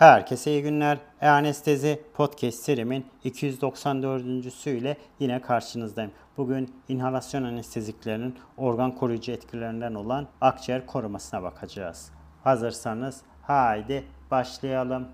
Herkese iyi günler. E-Anestezi Podcast serimin 294. ile yine karşınızdayım. Bugün inhalasyon anesteziklerinin organ koruyucu etkilerinden olan akciğer korumasına bakacağız. Hazırsanız haydi başlayalım.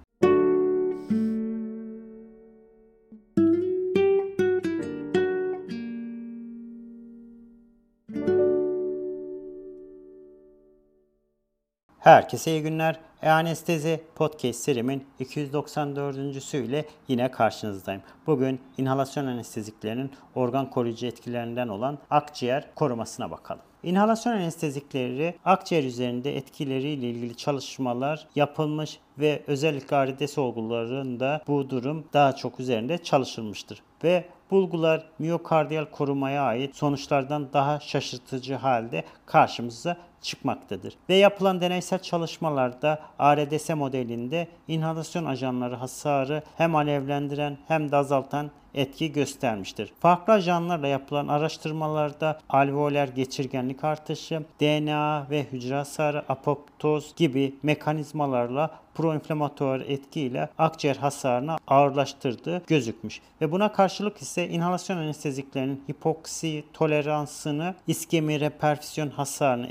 Herkese iyi günler. E-Anestezi Podcast serimin 294. ile yine karşınızdayım. Bugün inhalasyon anesteziklerinin organ koruyucu etkilerinden olan akciğer korumasına bakalım. İnhalasyon anestezikleri akciğer üzerinde etkileriyle ilgili çalışmalar yapılmış ve özellikle ARDS olgularında bu durum daha çok üzerinde çalışılmıştır. Ve bulgular miyokardiyal korumaya ait sonuçlardan daha şaşırtıcı halde karşımıza çıkmaktadır. Ve yapılan deneysel çalışmalarda ARDS modelinde inhalasyon ajanları hasarı hem alevlendiren hem de azaltan etki göstermiştir. Farklı ajanlarla yapılan araştırmalarda alveoler geçirgenlik artışı, DNA ve hücre hasarı, apoptoz gibi mekanizmalarla proinflamatuar etkiyle akciğer hasarını ağırlaştırdığı gözükmüş. Ve buna karşılık ise inhalasyon anesteziklerinin hipoksi toleransını iskemi reperfüsyon hasarını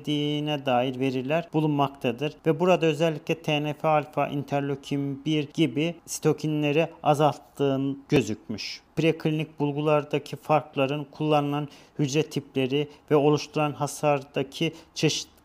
etkilediğine dair veriler bulunmaktadır. Ve burada özellikle TNF alfa, interleukin 1 gibi sitokinleri azalttığın gözükmüş preklinik bulgulardaki farkların kullanılan hücre tipleri ve oluşturan hasardaki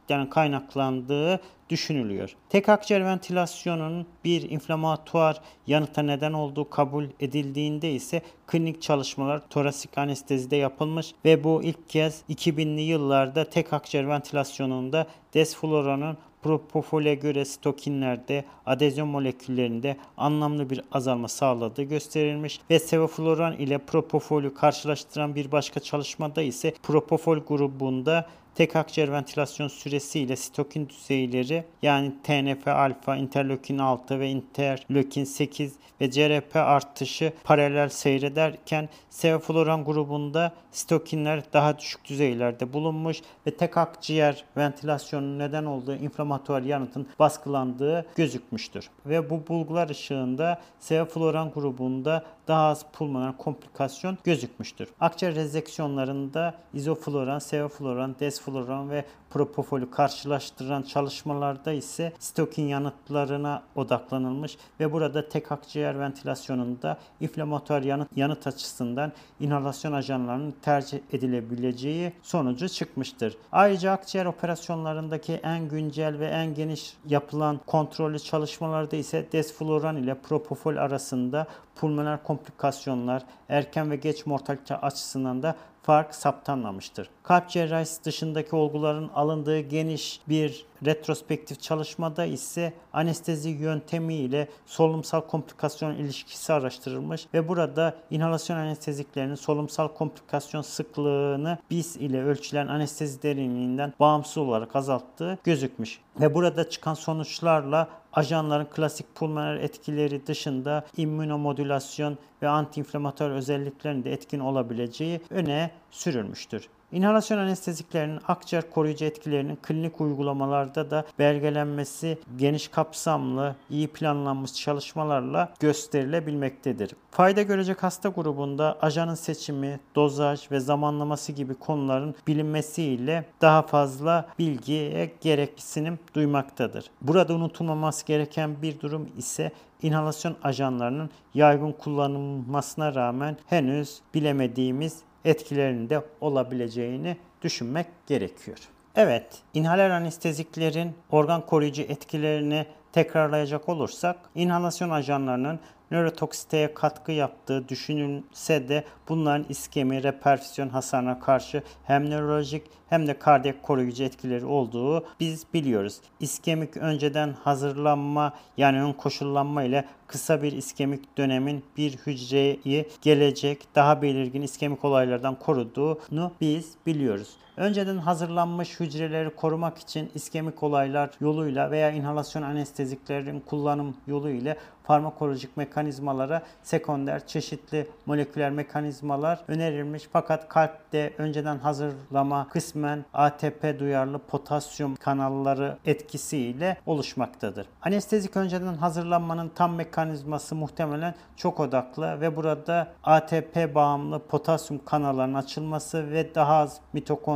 çeşitlikten kaynaklandığı düşünülüyor. Tek akciğer ventilasyonun bir inflamatuar yanıta neden olduğu kabul edildiğinde ise klinik çalışmalar torasik anestezide yapılmış ve bu ilk kez 2000'li yıllarda tek akciğer ventilasyonunda desfluranın propofole göre stokinlerde adezyon moleküllerinde anlamlı bir azalma sağladığı gösterilmiş ve sevofluran ile propofolü karşılaştıran bir başka çalışmada ise propofol grubunda tek akciğer ventilasyon süresi ile sitokin düzeyleri yani TNF alfa, interleukin 6 ve interleukin 8 ve CRP artışı paralel seyrederken sevofloran grubunda sitokinler daha düşük düzeylerde bulunmuş ve tek akciğer ventilasyonun neden olduğu inflamatuar yanıtın baskılandığı gözükmüştür. Ve bu bulgular ışığında sevofloran grubunda daha az pulmoner komplikasyon gözükmüştür. Akciğer rezeksiyonlarında izofloran, sevofloran, desfloran ve propofolü karşılaştıran çalışmalarda ise stokin yanıtlarına odaklanılmış ve burada tek akciğer ventilasyonunda inflamatuar yanıt, yanıt açısından inhalasyon ajanlarının tercih edilebileceği sonucu çıkmıştır. Ayrıca akciğer operasyonlarındaki en güncel ve en geniş yapılan kontrollü çalışmalarda ise desfloran ile propofol arasında pulmoner komplikasyonlar, erken ve geç mortalite açısından da fark saptanmamıştır. Kalp cerrahisi dışındaki olguların alındığı geniş bir retrospektif çalışmada ise anestezi yöntemi ile solunumsal komplikasyon ilişkisi araştırılmış ve burada inhalasyon anesteziklerinin solunumsal komplikasyon sıklığını BIS ile ölçülen anestezi derinliğinden bağımsız olarak azalttığı gözükmüş. Ve burada çıkan sonuçlarla ajanların klasik pulmoner etkileri dışında immünomodülasyon ve antiinflamatuar özelliklerinde etkin olabileceği öne sürülmüştür. İnhalasyon anesteziklerinin akciğer koruyucu etkilerinin klinik uygulamalarda da belgelenmesi geniş kapsamlı, iyi planlanmış çalışmalarla gösterilebilmektedir. Fayda görecek hasta grubunda ajanın seçimi, dozaj ve zamanlaması gibi konuların bilinmesiyle daha fazla bilgiye gereksinim duymaktadır. Burada unutulmaması gereken bir durum ise inhalasyon ajanlarının yaygın kullanılmasına rağmen henüz bilemediğimiz etkilerinde olabileceğini düşünmek gerekiyor. Evet, inhaler anesteziklerin organ koruyucu etkilerini tekrarlayacak olursak, inhalasyon ajanlarının nörotoksiteye katkı yaptığı düşünülse de bunların iskemi, reperfüsyon hasarına karşı hem nörolojik hem de kardiyak koruyucu etkileri olduğu biz biliyoruz. İskemik önceden hazırlanma yani ön koşullanma ile kısa bir iskemik dönemin bir hücreyi gelecek daha belirgin iskemik olaylardan koruduğunu biz biliyoruz. Önceden hazırlanmış hücreleri korumak için iskemik olaylar yoluyla veya inhalasyon anesteziklerin kullanım yolu ile farmakolojik mekanizmalar mekanizmalara sekonder çeşitli moleküler mekanizmalar önerilmiş. Fakat kalpte önceden hazırlama kısmen ATP duyarlı potasyum kanalları etkisiyle oluşmaktadır. Anestezik önceden hazırlanmanın tam mekanizması muhtemelen çok odaklı ve burada ATP bağımlı potasyum kanallarının açılması ve daha az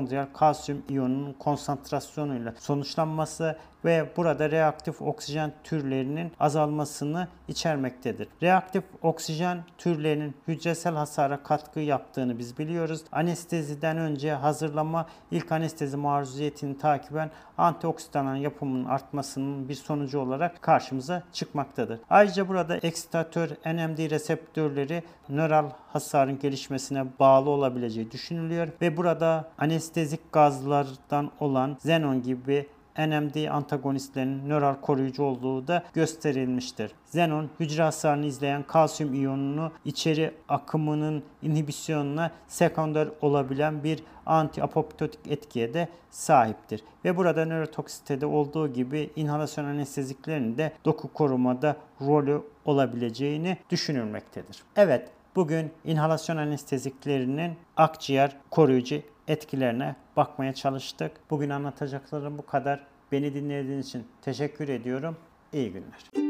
mitokondriyal kalsiyum iyonunun konsantrasyonuyla sonuçlanması ve burada reaktif oksijen türlerinin azalmasını içermektedir. Reaktif oksijen türlerinin hücresel hasara katkı yaptığını biz biliyoruz. Anesteziden önce hazırlama ilk anestezi maruziyetini takiben antioksidan yapımının artmasının bir sonucu olarak karşımıza çıkmaktadır. Ayrıca burada eksitatör NMD reseptörleri nöral hasarın gelişmesine bağlı olabileceği düşünülüyor ve burada anestezik gazlardan olan xenon gibi NMD antagonistlerinin nöral koruyucu olduğu da gösterilmiştir. Xenon hücre hasarını izleyen kalsiyum iyonunu içeri akımının inhibisyonuna sekonder olabilen bir anti-apoptotik etkiye de sahiptir. Ve burada nörotoksitede olduğu gibi inhalasyon anesteziklerinin de doku korumada rolü olabileceğini düşünülmektedir. Evet, bugün inhalasyon anesteziklerinin akciğer koruyucu etkilerine bakmaya çalıştık. Bugün anlatacaklarım bu kadar. Beni dinlediğiniz için teşekkür ediyorum. İyi günler.